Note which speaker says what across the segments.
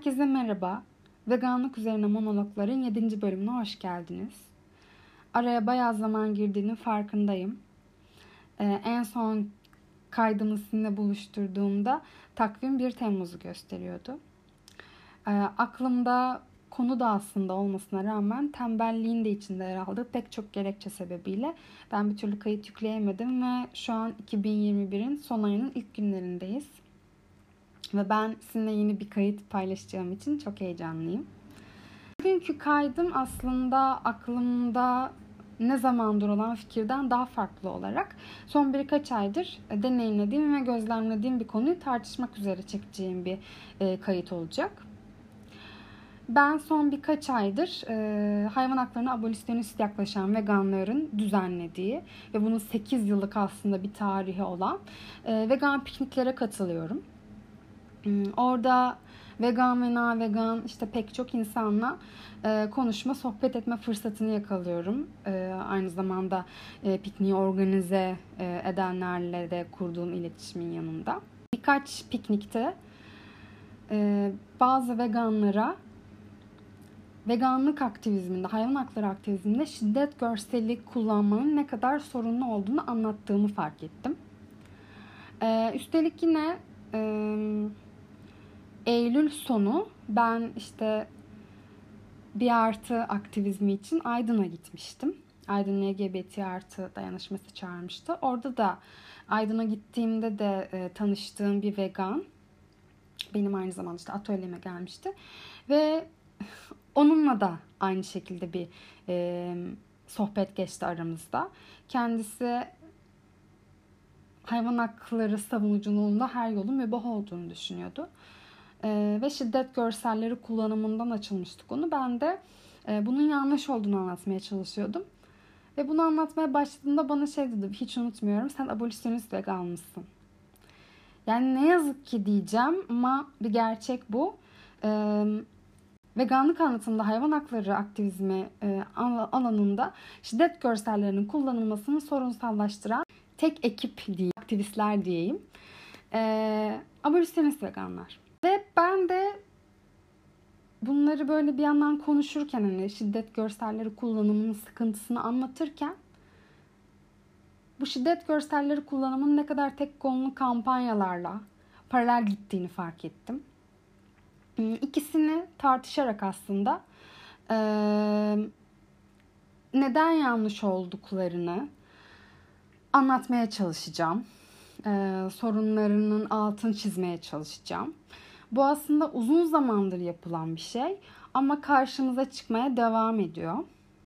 Speaker 1: Herkese merhaba. Veganlık üzerine monologların 7. bölümüne hoş geldiniz. Araya bayağı zaman girdiğinin farkındayım. Ee, en son kaydımı sizinle buluşturduğumda takvim 1 Temmuz'u gösteriyordu. Ee, aklımda konu da aslında olmasına rağmen tembelliğin de içinde yer aldığı pek çok gerekçe sebebiyle ben bir türlü kayıt yükleyemedim ve şu an 2021'in son ayının ilk günlerindeyiz. Ve ben sizinle yeni bir kayıt paylaşacağım için çok heyecanlıyım. Bugünkü kaydım aslında aklımda ne zamandır olan fikirden daha farklı olarak son birkaç aydır deneyimlediğim ve gözlemlediğim bir konuyu tartışmak üzere çekeceğim bir e, kayıt olacak. Ben son birkaç aydır e, hayvan haklarına abolisyonist yaklaşan veganların düzenlediği ve bunun 8 yıllık aslında bir tarihi olan e, vegan pikniklere katılıyorum. Hmm, orada vegan ve na vegan işte pek çok insanla e, konuşma, sohbet etme fırsatını yakalıyorum. E, aynı zamanda e, pikniği organize e, edenlerle de kurduğum iletişimin yanında. Birkaç piknikte e, bazı veganlara veganlık aktivizminde, hayvan hakları aktivizminde şiddet görseli kullanmanın ne kadar sorunlu olduğunu anlattığımı fark ettim. Ee, üstelik yine e, Eylül sonu ben işte bir artı aktivizmi için Aydın'a gitmiştim. Aydın LGBT artı dayanışması çağırmıştı. Orada da Aydın'a gittiğimde de e, tanıştığım bir vegan benim aynı zamanda işte atölyeme gelmişti. Ve onunla da aynı şekilde bir e, sohbet geçti aramızda. Kendisi hayvan hakları savunuculuğunda her yolun mübah olduğunu düşünüyordu. E, ve şiddet görselleri kullanımından açılmıştı konu. Ben de e, bunun yanlış olduğunu anlatmaya çalışıyordum. Ve bunu anlatmaya başladığımda bana şey dedi, hiç unutmuyorum, sen abolisyonist vegan mısın? Yani ne yazık ki diyeceğim ama bir gerçek bu. Ee, veganlık anlatımında hayvan hakları aktivizmi e, alanında şiddet görsellerinin kullanılmasını sorunsallaştıran tek ekip değil, aktivistler diyeyim. E, abolisyonist veganlar. Ve ben de bunları böyle bir yandan konuşurken hani şiddet görselleri kullanımının sıkıntısını anlatırken bu şiddet görselleri kullanımının ne kadar tek konulu kampanyalarla paralel gittiğini fark ettim. Hmm, ikisini tartışarak aslında neden yanlış olduklarını anlatmaya çalışacağım. Sorunlarının altını çizmeye çalışacağım. Bu aslında uzun zamandır yapılan bir şey ama karşımıza çıkmaya devam ediyor.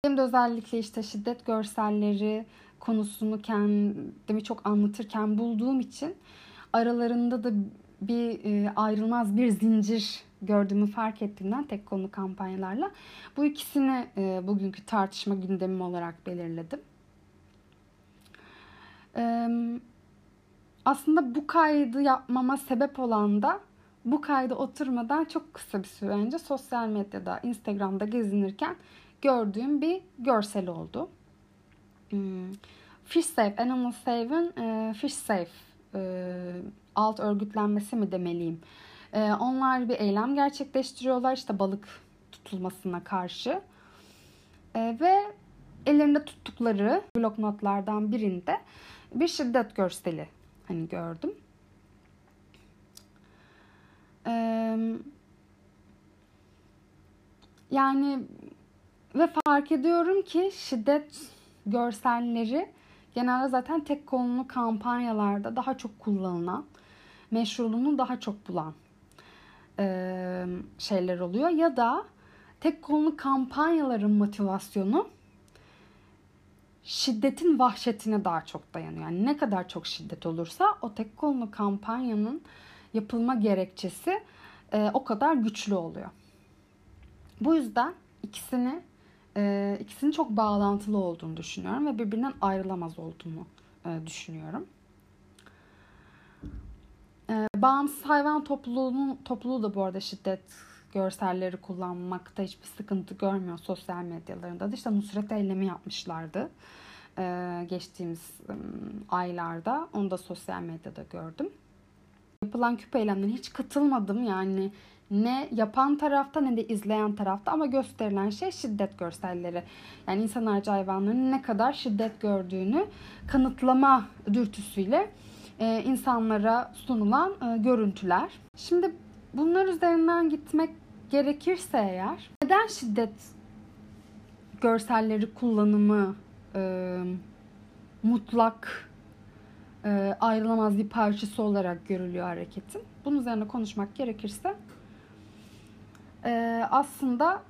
Speaker 1: Benim de özellikle işte şiddet görselleri konusunu kendimi çok anlatırken bulduğum için aralarında da bir e, ayrılmaz bir zincir gördüğümü fark ettiğimden tek konu kampanyalarla bu ikisini e, bugünkü tartışma gündemim olarak belirledim. Aslında bu kaydı yapmama sebep olan da bu kaydı oturmadan çok kısa bir süre önce sosyal medyada, Instagram'da gezinirken gördüğüm bir görsel oldu. Hmm. Fish Safe, Animal Save'in e, Fish Safe e, alt örgütlenmesi mi demeliyim. E, onlar bir eylem gerçekleştiriyorlar işte balık tutulmasına karşı. E, ve ellerinde tuttukları bloknotlardan birinde bir şiddet görseli hani gördüm. Yani ve fark ediyorum ki şiddet görselleri genelde zaten tek konulu kampanyalarda daha çok kullanılan, meşruluğunu daha çok bulan şeyler oluyor. Ya da tek konulu kampanyaların motivasyonu şiddetin vahşetine daha çok dayanıyor. Yani ne kadar çok şiddet olursa o tek konulu kampanyanın yapılma gerekçesi e, o kadar güçlü oluyor. Bu yüzden ikisini e, ikisinin çok bağlantılı olduğunu düşünüyorum ve birbirinden ayrılamaz olduğunu e, düşünüyorum. E, bağımsız hayvan topluluğunun topluluğu da bu arada şiddet görselleri kullanmakta hiçbir sıkıntı görmüyor sosyal medyalarında da. İşte Nusret eylemi yapmışlardı e, geçtiğimiz e, aylarda. Onu da sosyal medyada gördüm. Yapılan küpe eylemlerine hiç katılmadım yani Ne yapan tarafta ne de izleyen tarafta ama gösterilen şey şiddet görselleri. Yani insan harici hayvanların ne kadar şiddet gördüğünü kanıtlama dürtüsüyle e, insanlara sunulan e, görüntüler. Şimdi bunlar üzerinden gitmek gerekirse eğer neden şiddet görselleri kullanımı e, mutlak ayrılamaz bir parçası olarak görülüyor hareketin. Bunun üzerine konuşmak gerekirse e, aslında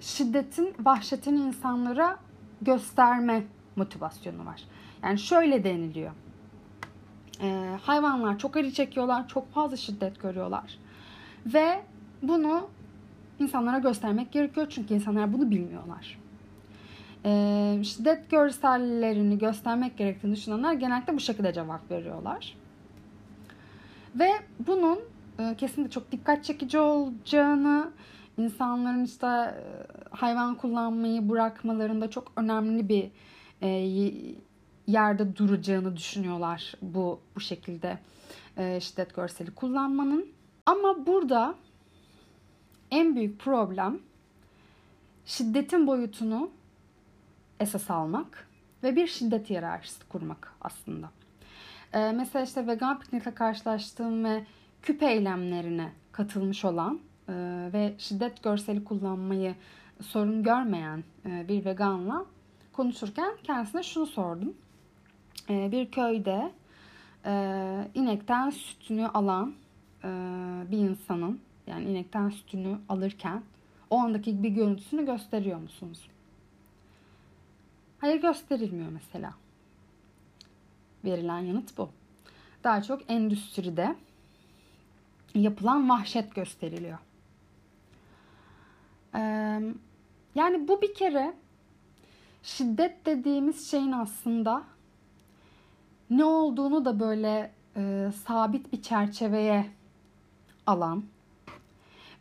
Speaker 1: şiddetin, vahşetin insanlara gösterme motivasyonu var. Yani şöyle deniliyor. E, hayvanlar çok acı çekiyorlar, çok fazla şiddet görüyorlar. Ve bunu insanlara göstermek gerekiyor çünkü insanlar bunu bilmiyorlar. Ee, şiddet görsellerini göstermek gerektiğini düşünenler genellikle bu şekilde cevap veriyorlar. Ve bunun e, kesinlikle çok dikkat çekici olacağını, insanların işte e, hayvan kullanmayı bırakmalarında çok önemli bir e, yerde duracağını düşünüyorlar bu bu şekilde e, şiddet görseli kullanmanın. Ama burada en büyük problem şiddetin boyutunu esas almak ve bir şiddet hiyerarşisi kurmak aslında. Ee, mesela işte vegan piknikle karşılaştığım ve küpe eylemlerine katılmış olan e, ve şiddet görseli kullanmayı sorun görmeyen e, bir veganla konuşurken kendisine şunu sordum. E, bir köyde e, inekten sütünü alan e, bir insanın yani inekten sütünü alırken o andaki bir görüntüsünü gösteriyor musunuz? Hayır gösterilmiyor mesela. Verilen yanıt bu. Daha çok endüstride yapılan vahşet gösteriliyor. Yani bu bir kere şiddet dediğimiz şeyin aslında ne olduğunu da böyle e, sabit bir çerçeveye alan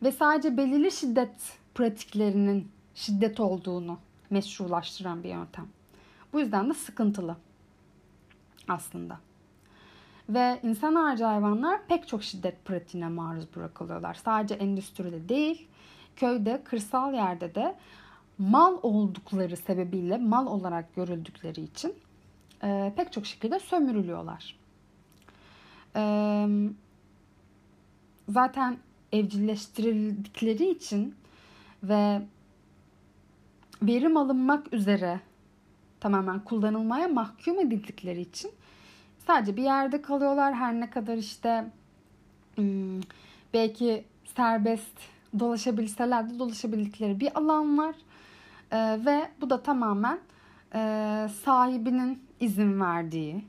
Speaker 1: ve sadece belirli şiddet pratiklerinin şiddet olduğunu meşrulaştıran bir yöntem. Bu yüzden de sıkıntılı aslında. Ve insan harici hayvanlar pek çok şiddet pratiğine maruz bırakılıyorlar. Sadece endüstride değil, köyde, kırsal yerde de mal oldukları sebebiyle, mal olarak görüldükleri için e, pek çok şekilde sömürülüyorlar. E, zaten evcilleştirildikleri için ve verim alınmak üzere tamamen kullanılmaya mahkum edildikleri için sadece bir yerde kalıyorlar. Her ne kadar işte hmm, belki serbest dolaşabilseler de dolaşabildikleri bir alan var. Ee, ve bu da tamamen e, sahibinin izin verdiği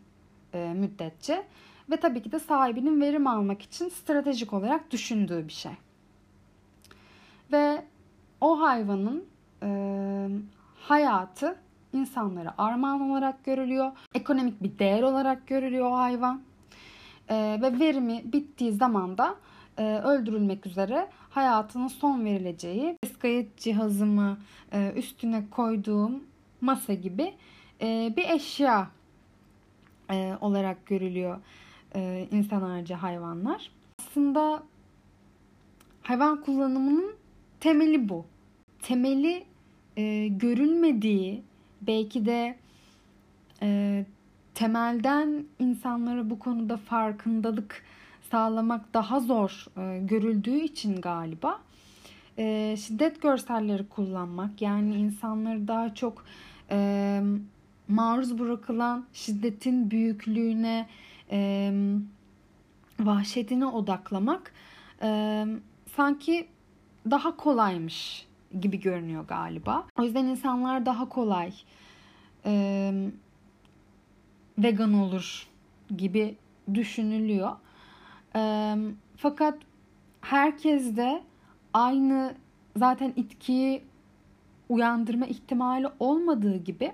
Speaker 1: e, müddetçe ve tabii ki de sahibinin verim almak için stratejik olarak düşündüğü bir şey. Ve o hayvanın e, hayatı insanlara armağan olarak görülüyor. Ekonomik bir değer olarak görülüyor o hayvan. E, ve verimi bittiği zaman da e, öldürülmek üzere hayatının son verileceği kayıt cihazımı e, üstüne koyduğum masa gibi e, bir eşya e, olarak görülüyor e, insan harici hayvanlar. Aslında hayvan kullanımının temeli bu. Temeli e, görülmediği belki de e, temelden insanlara bu konuda farkındalık sağlamak daha zor e, görüldüğü için galiba e, şiddet görselleri kullanmak yani insanları daha çok e, maruz bırakılan şiddetin büyüklüğüne e, vahşetine odaklamak e, sanki daha kolaymış gibi görünüyor galiba. O yüzden insanlar daha kolay e, vegan olur gibi düşünülüyor. E, fakat herkes de aynı zaten itkiyi uyandırma ihtimali olmadığı gibi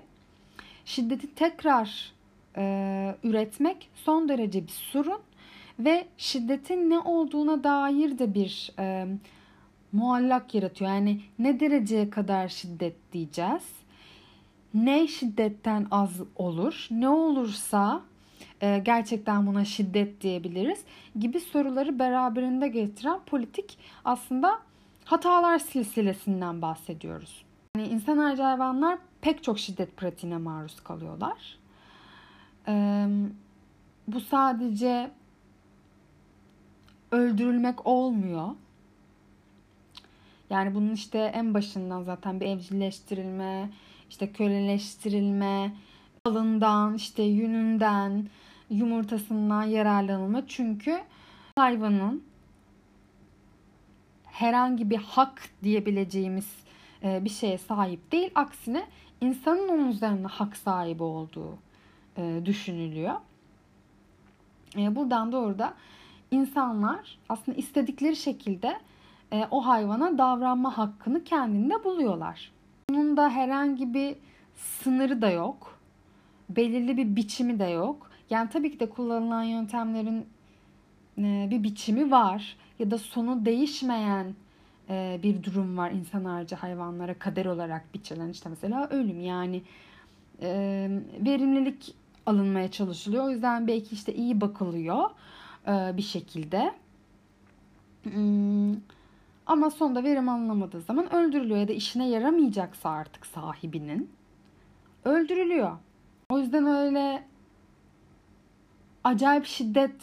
Speaker 1: şiddeti tekrar e, üretmek son derece bir sorun ve şiddetin ne olduğuna dair de bir e, muallak yaratıyor. Yani ne dereceye kadar şiddet diyeceğiz? Ne şiddetten az olur? Ne olursa e, gerçekten buna şiddet diyebiliriz gibi soruları beraberinde getiren politik aslında hatalar silsilesinden bahsediyoruz. Yani insan harici hayvanlar pek çok şiddet pratiğine maruz kalıyorlar. Ee, bu sadece öldürülmek olmuyor. Yani bunun işte en başından zaten bir evcilleştirilme, işte köleleştirilme, alından, işte yününden, yumurtasından yararlanılma. Çünkü hayvanın herhangi bir hak diyebileceğimiz e, bir şeye sahip değil. Aksine insanın onun üzerinde hak sahibi olduğu e, düşünülüyor. E, buradan doğru da insanlar aslında istedikleri şekilde o hayvana davranma hakkını kendinde buluyorlar. Bunun da herhangi bir sınırı da yok. Belirli bir biçimi de yok. Yani tabii ki de kullanılan yöntemlerin bir biçimi var ya da sonu değişmeyen e, bir durum var insan harici hayvanlara kader olarak biçilen işte mesela ölüm yani e, verimlilik alınmaya çalışılıyor. O yüzden belki işte iyi bakılıyor e, bir şekilde. Hmm, ama sonunda verim alınamadığı zaman öldürülüyor ya da işine yaramayacaksa artık sahibinin öldürülüyor. O yüzden öyle acayip şiddet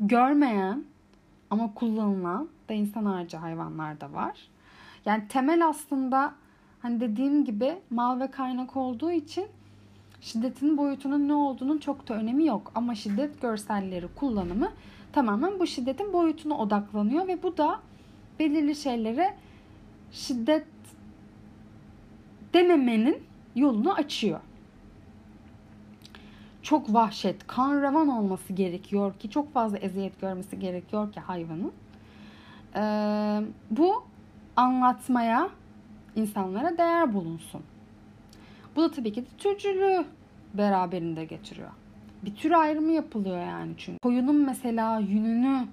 Speaker 1: görmeyen ama kullanılan da insan harici hayvanlar da var. Yani temel aslında hani dediğim gibi mal ve kaynak olduğu için şiddetin boyutunun ne olduğunun çok da önemi yok. Ama şiddet görselleri kullanımı tamamen bu şiddetin boyutuna odaklanıyor ve bu da belirli şeylere şiddet dememenin yolunu açıyor çok vahşet, kan revan olması gerekiyor ki çok fazla eziyet görmesi gerekiyor ki hayvanın. Ee, bu anlatmaya insanlara değer bulunsun. Bu da tabii ki de türcülüğü beraberinde getiriyor. Bir tür ayrımı yapılıyor yani çünkü. Koyunun mesela yününü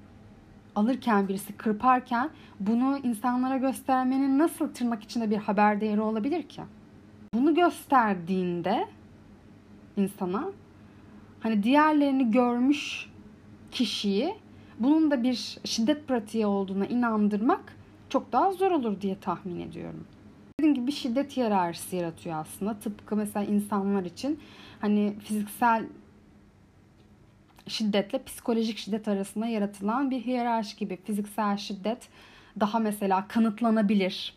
Speaker 1: alırken birisi kırparken bunu insanlara göstermenin nasıl tırnak içinde bir haber değeri olabilir ki? Bunu gösterdiğinde insana hani diğerlerini görmüş kişiyi bunun da bir şiddet pratiği olduğuna inandırmak çok daha zor olur diye tahmin ediyorum. Dediğim gibi bir şiddet hiyerarşisi yaratıyor aslında. Tıpkı mesela insanlar için hani fiziksel şiddetle psikolojik şiddet arasında yaratılan bir hiyerarşi gibi. Fiziksel şiddet daha mesela kanıtlanabilir.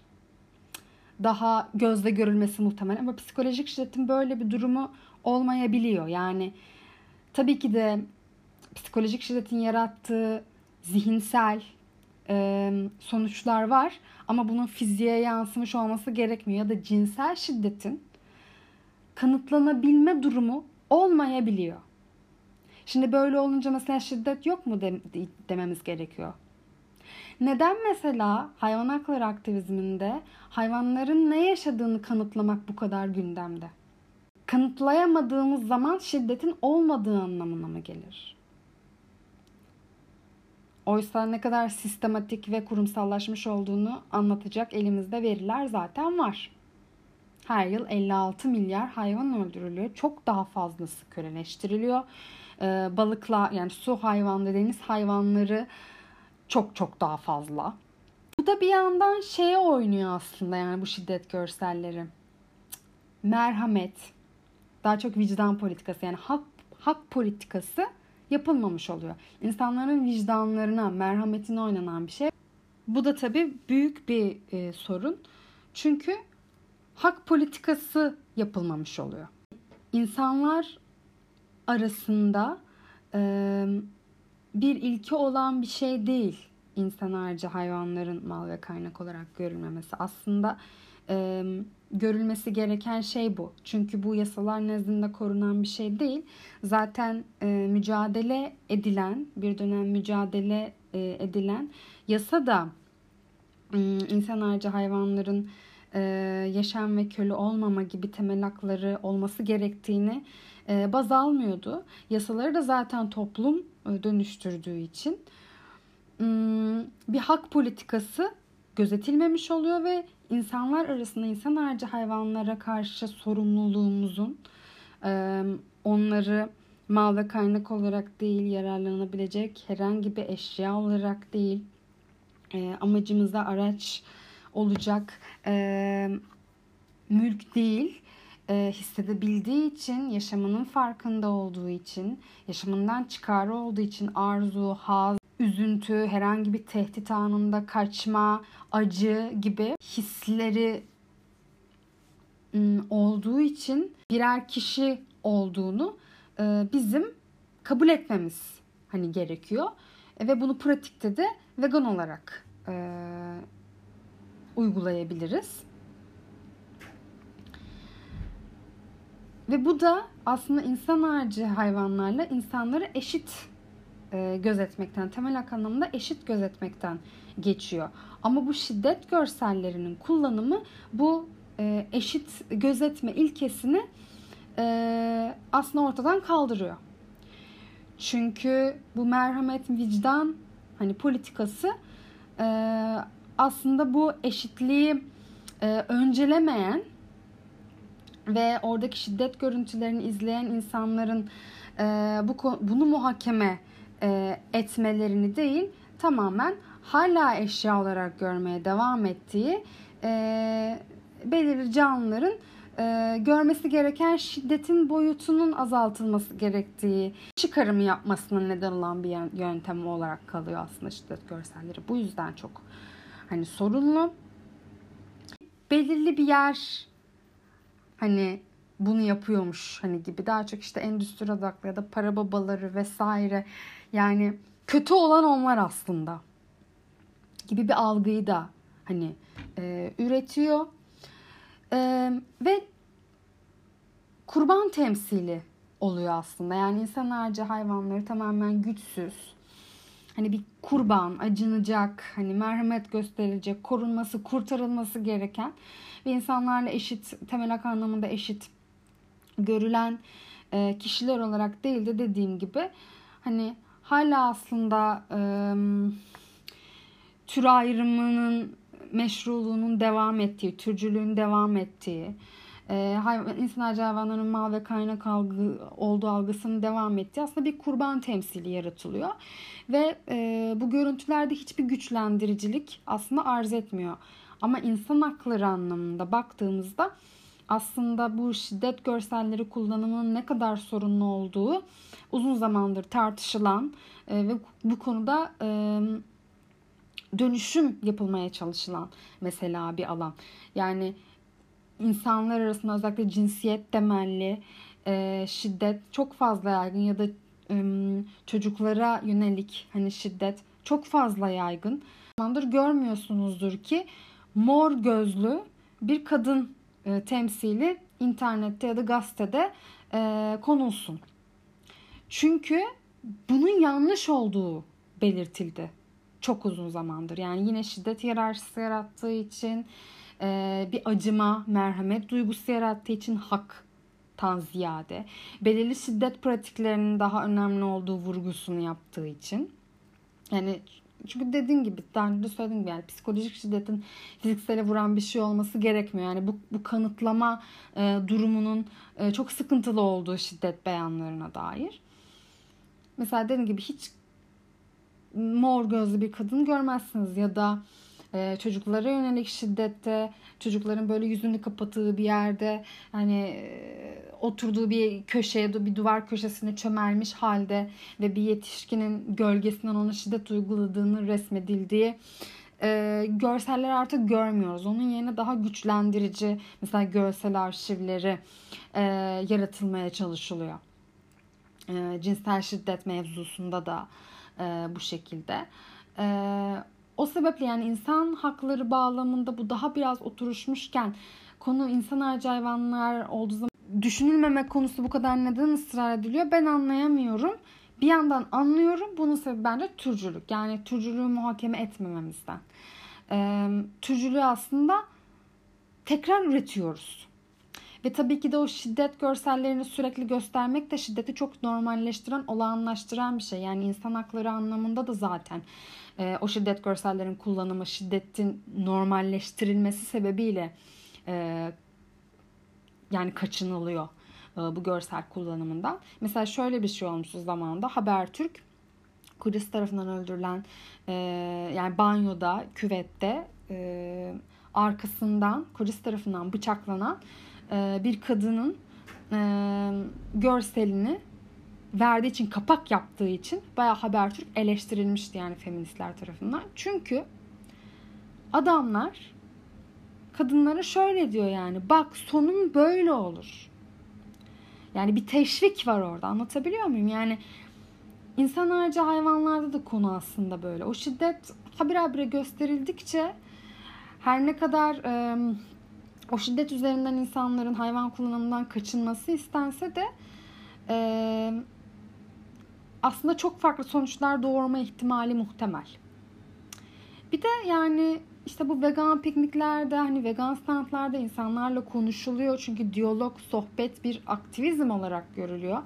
Speaker 1: Daha gözle görülmesi muhtemel ama psikolojik şiddetin böyle bir durumu olmayabiliyor. Yani Tabii ki de psikolojik şiddetin yarattığı zihinsel e, sonuçlar var ama bunun fiziğe yansımış olması gerekmiyor ya da cinsel şiddetin kanıtlanabilme durumu olmayabiliyor. Şimdi böyle olunca mesela şiddet yok mu de, dememiz gerekiyor. Neden mesela hayvan hakları aktivizminde hayvanların ne yaşadığını kanıtlamak bu kadar gündemde? kanıtlayamadığımız zaman şiddetin olmadığı anlamına mı gelir? Oysa ne kadar sistematik ve kurumsallaşmış olduğunu anlatacak elimizde veriler zaten var. Her yıl 56 milyar hayvan öldürülüyor. Çok daha fazlası köleleştiriliyor. Ee, balıkla yani su hayvanları, deniz hayvanları çok çok daha fazla. Bu da bir yandan şeye oynuyor aslında yani bu şiddet görselleri. Merhamet, daha çok vicdan politikası yani hak, hak politikası yapılmamış oluyor. İnsanların vicdanlarına, merhametine oynanan bir şey. Bu da tabii büyük bir e, sorun. Çünkü hak politikası yapılmamış oluyor. İnsanlar arasında e, bir ilki olan bir şey değil insan harici hayvanların mal ve kaynak olarak görülmemesi. Aslında e, görülmesi gereken şey bu. Çünkü bu yasalar nezdinde korunan bir şey değil. Zaten e, mücadele edilen, bir dönem mücadele e, edilen yasa da e, insan harici hayvanların e, yaşam ve köle olmama gibi temel hakları olması gerektiğini baz almıyordu. Yasaları da zaten toplum e, dönüştürdüğü için bir hak politikası gözetilmemiş oluyor ve insanlar arasında insan harici hayvanlara karşı sorumluluğumuzun onları mal ve kaynak olarak değil, yararlanabilecek herhangi bir eşya olarak değil, amacımızda araç olacak mülk değil, e, hissedebildiği için, yaşamının farkında olduğu için, yaşamından çıkarı olduğu için arzu, haz, üzüntü, herhangi bir tehdit anında kaçma, acı gibi hisleri ım, olduğu için birer kişi olduğunu e, bizim kabul etmemiz hani gerekiyor. E, ve bunu pratikte de vegan olarak e, uygulayabiliriz. Ve bu da aslında insan harici hayvanlarla insanları eşit e, gözetmekten, temel anlamda eşit gözetmekten geçiyor. Ama bu şiddet görsellerinin kullanımı bu e, eşit gözetme ilkesini e, aslında ortadan kaldırıyor. Çünkü bu merhamet, vicdan hani politikası e, aslında bu eşitliği e, öncelemeyen ve oradaki şiddet görüntülerini izleyen insanların e, bu bunu muhakeme e, etmelerini değil tamamen hala eşya olarak görmeye devam ettiği e, belirli canlıların e, görmesi gereken şiddetin boyutunun azaltılması gerektiği çıkarımı yapmasına neden olan bir yöntem olarak kalıyor aslında şiddet görselleri. Bu yüzden çok hani sorunlu. Belirli bir yer hani bunu yapıyormuş hani gibi. Daha çok işte endüstri odaklı ya da para babaları vesaire. Yani kötü olan onlar aslında gibi bir algıyı da hani e, üretiyor. E, ve kurban temsili oluyor aslında. Yani insan harici hayvanları tamamen güçsüz. Hani bir kurban acınacak hani merhamet gösterilecek korunması kurtarılması gereken ve insanlarla eşit temel hak anlamında eşit görülen e, kişiler olarak değil de dediğim gibi hani hala aslında e, tür ayrımının meşruluğunun devam ettiği, türcülüğün devam ettiği, e, hayvan, insan hayvanların mal ve kaynak algı olduğu algısının devam ettiği aslında bir kurban temsili yaratılıyor. Ve e, bu görüntülerde hiçbir güçlendiricilik aslında arz etmiyor. Ama insan hakları anlamında baktığımızda aslında bu şiddet görselleri kullanımının ne kadar sorunlu olduğu uzun zamandır tartışılan e, ve bu konuda e, dönüşüm yapılmaya çalışılan mesela bir alan. Yani insanlar arasında özellikle cinsiyet temelli e, şiddet çok fazla yaygın ya da çocuklara yönelik hani şiddet çok fazla yaygın. Zamandır görmüyorsunuzdur ki mor gözlü bir kadın e, temsili internette ya da gazetede e, konulsun. Çünkü bunun yanlış olduğu belirtildi çok uzun zamandır. Yani yine şiddet hiyerarşisi yarattığı için e, bir acıma, merhamet duygusu yarattığı için hak tan ziyade belirli şiddet pratiklerinin daha önemli olduğu vurgusunu yaptığı için yani çünkü dediğim gibi daha önce de söylediğim gibi yani psikolojik şiddetin fiziksele vuran bir şey olması gerekmiyor. Yani bu, bu kanıtlama e, durumunun e, çok sıkıntılı olduğu şiddet beyanlarına dair. Mesela dediğim gibi hiç mor gözlü bir kadın görmezsiniz ya da e, çocuklara yönelik şiddette çocukların böyle yüzünü kapattığı bir yerde hani e, oturduğu bir köşeye bir duvar köşesine çömelmiş halde ve bir yetişkinin gölgesinden ona şiddet uyguladığını resmedildiği e, görseller artık görmüyoruz. Onun yerine daha güçlendirici mesela görsel arşivleri e, yaratılmaya çalışılıyor. E, cinsel şiddet mevzusunda da e, bu şekilde. E, o sebeple yani insan hakları bağlamında bu daha biraz oturuşmuşken konu insan harici hayvanlar olduğu zaman düşünülmemek konusu bu kadar neden ısrar ediliyor ben anlayamıyorum. Bir yandan anlıyorum bunun sebebi bence türcülük. Yani türcülüğü muhakeme etmememizden. Ee, türcülüğü aslında tekrar üretiyoruz. Ve tabii ki de o şiddet görsellerini sürekli göstermek de şiddeti çok normalleştiren, olağanlaştıran bir şey. Yani insan hakları anlamında da zaten e, o şiddet görsellerin kullanımı, şiddetin normalleştirilmesi sebebiyle e, yani kaçınılıyor. bu görsel kullanımından. Mesela şöyle bir şey olmuş zamanında Habertürk Kudüs tarafından öldürülen e, yani banyoda, küvette e, arkasından Kudüs tarafından bıçaklanan e, bir kadının e, görselini verdiği için kapak yaptığı için bayağı Habertürk eleştirilmişti yani feministler tarafından. Çünkü adamlar kadınlara şöyle diyor yani bak sonun böyle olur. Yani bir teşvik var orada anlatabiliyor muyum? Yani insan harici hayvanlarda da konu aslında böyle. O şiddet habire gösterildikçe her ne kadar e, o şiddet üzerinden insanların hayvan kullanımından kaçınması istense de aslında çok farklı sonuçlar doğurma ihtimali muhtemel. Bir de yani işte bu vegan pikniklerde hani vegan standlarda insanlarla konuşuluyor. Çünkü diyalog, sohbet bir aktivizm olarak görülüyor.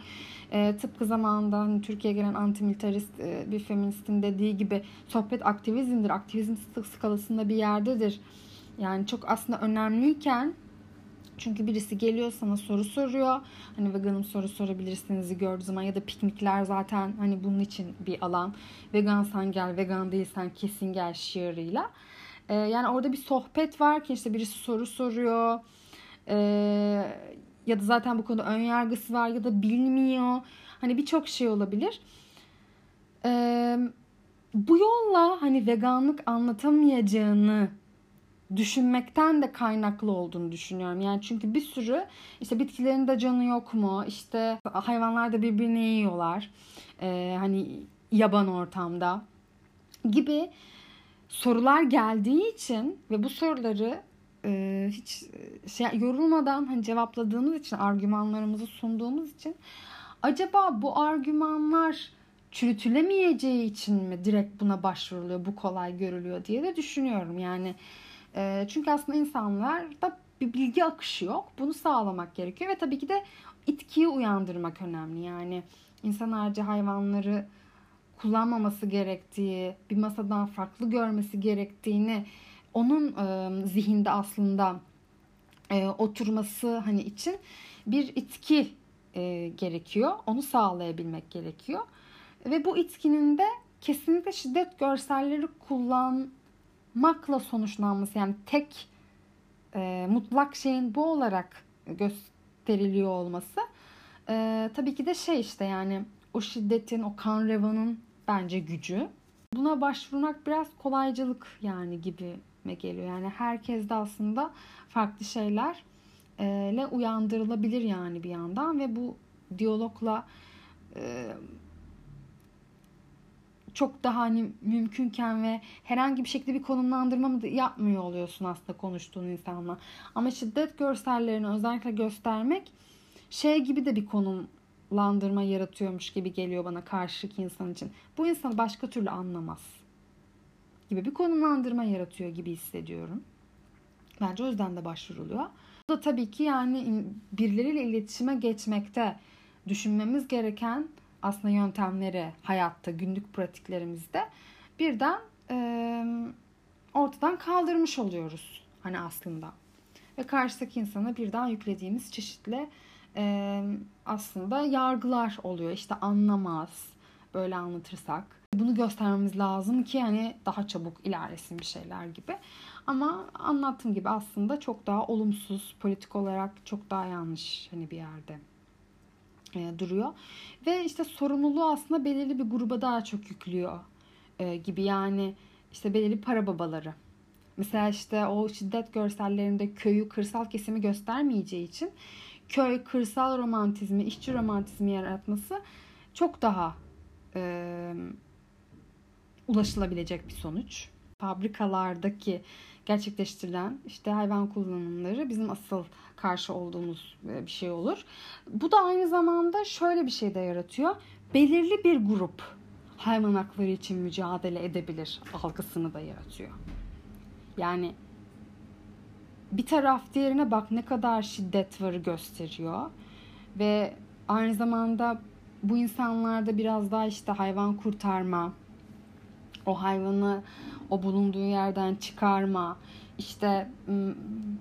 Speaker 1: E, tıpkı zamanında hani Türkiye'ye gelen antimilitarist e, bir feministin dediği gibi sohbet aktivizmdir. Aktivizm skalasında bir yerdedir. Yani çok aslında önemliyken çünkü birisi geliyor sana soru soruyor. Hani veganım soru sorabilirsiniz gördüğü zaman ya da piknikler zaten hani bunun için bir alan. Vegansan gel, vegan değilsen kesin gel şiarıyla. Ee, yani orada bir sohbet var ki işte birisi soru soruyor. Ee, ya da zaten bu konuda ön yargısı var ya da bilmiyor. Hani birçok şey olabilir. Ee, bu yolla hani veganlık anlatamayacağını düşünmekten de kaynaklı olduğunu düşünüyorum. Yani çünkü bir sürü işte bitkilerin de canı yok mu? İşte hayvanlar da birbirini yiyorlar. Ee, hani yaban ortamda gibi sorular geldiği için ve bu soruları e, hiç şey yorulmadan hani cevapladığımız için argümanlarımızı sunduğumuz için acaba bu argümanlar çürütülemeyeceği için mi direkt buna başvuruluyor, bu kolay görülüyor diye de düşünüyorum. Yani e, çünkü aslında insanlarda bir bilgi akışı yok. Bunu sağlamak gerekiyor ve tabii ki de itkiyi uyandırmak önemli. Yani insan harici hayvanları kullanmaması gerektiği, bir masadan farklı görmesi gerektiğini onun e, zihinde aslında e, oturması hani için bir itki e, gerekiyor. Onu sağlayabilmek gerekiyor. Ve bu itkinin de kesinlikle şiddet görselleri kullanmakla sonuçlanması yani tek e, mutlak şeyin bu olarak gösteriliyor olması e, tabii ki de şey işte yani o şiddetin, o kan revanın bence gücü. Buna başvurmak biraz kolaycılık yani gibi geliyor. Yani herkes de aslında farklı şeylerle uyandırılabilir yani bir yandan ve bu diyalogla çok daha hani mümkünken ve herhangi bir şekilde bir konumlandırma mı yapmıyor oluyorsun aslında konuştuğun insanla. Ama şiddet görsellerini özellikle göstermek şey gibi de bir konum landırma yaratıyormuş gibi geliyor bana karşıki insan için. Bu insanı başka türlü anlamaz gibi bir konumlandırma yaratıyor gibi hissediyorum. Bence o yüzden de başvuruluyor. Bu da tabii ki yani birileriyle iletişime geçmekte düşünmemiz gereken aslında yöntemleri hayatta, günlük pratiklerimizde birden e, ortadan kaldırmış oluyoruz hani aslında. Ve karşıdaki insana birden yüklediğimiz çeşitli e, aslında yargılar oluyor. İşte anlamaz böyle anlatırsak. Bunu göstermemiz lazım ki hani daha çabuk ilerlesin bir şeyler gibi. Ama anlattığım gibi aslında çok daha olumsuz, politik olarak çok daha yanlış hani bir yerde e, duruyor. Ve işte sorumluluğu aslında belirli bir gruba daha çok yüklüyor e, gibi. Yani işte belirli para babaları. Mesela işte o şiddet görsellerinde köyü, kırsal kesimi göstermeyeceği için köy, kırsal romantizmi, işçi romantizmi yaratması çok daha e, ulaşılabilecek bir sonuç. Fabrikalardaki gerçekleştirilen işte hayvan kullanımları bizim asıl karşı olduğumuz bir şey olur. Bu da aynı zamanda şöyle bir şey de yaratıyor. Belirli bir grup hayvan hakları için mücadele edebilir algısını da yaratıyor. Yani bir taraf diğerine bak ne kadar şiddet varı gösteriyor. Ve aynı zamanda bu insanlarda biraz daha işte hayvan kurtarma, o hayvanı o bulunduğu yerden çıkarma, işte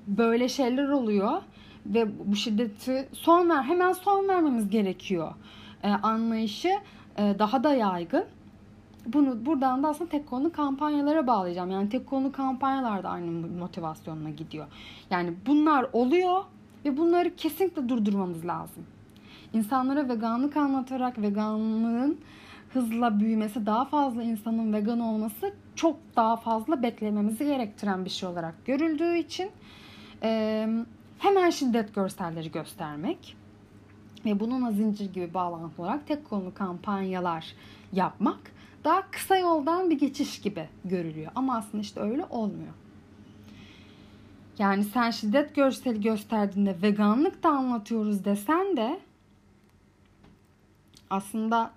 Speaker 1: böyle şeyler oluyor. ve bu şiddeti son ver hemen son vermemiz gerekiyor e, anlayışı e, daha da yaygın. Bunu buradan da aslında tek konu kampanyalara bağlayacağım. Yani tek konu kampanyalar da aynı motivasyonla gidiyor. Yani bunlar oluyor ve bunları kesinlikle durdurmamız lazım. İnsanlara veganlık anlatarak veganlığın hızla büyümesi, daha fazla insanın vegan olması çok daha fazla beklememizi gerektiren bir şey olarak görüldüğü için e, hemen şiddet görselleri göstermek ve bununla zincir gibi bağlantı olarak tek konu kampanyalar yapmak daha kısa yoldan bir geçiş gibi görülüyor. Ama aslında işte öyle olmuyor. Yani sen şiddet görseli gösterdiğinde veganlık da anlatıyoruz desen de aslında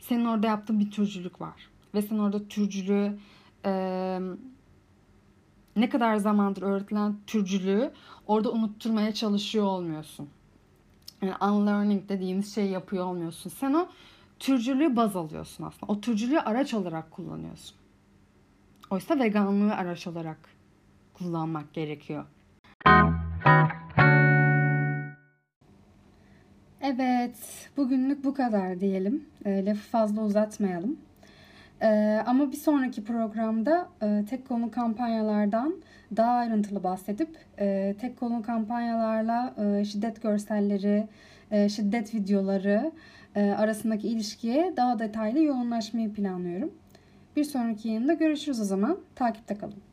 Speaker 1: senin orada yaptığın bir türcülük var. Ve sen orada türcülüğü e, ne kadar zamandır öğretilen türcülüğü orada unutturmaya çalışıyor olmuyorsun. Yani unlearning dediğimiz şey yapıyor olmuyorsun. Sen o türcülüğü baz alıyorsun aslında. O türcülüğü araç olarak kullanıyorsun. Oysa veganlığı araç olarak kullanmak gerekiyor. Evet, bugünlük bu kadar diyelim. E, lafı fazla uzatmayalım. E, ama bir sonraki programda e, tek konu kampanyalardan daha ayrıntılı bahsedip e, tek konu kampanyalarla e, şiddet görselleri, e, şiddet videoları e, arasındaki ilişkiye daha detaylı yoğunlaşmayı planlıyorum. Bir sonraki yayında görüşürüz o zaman. Takipte kalın.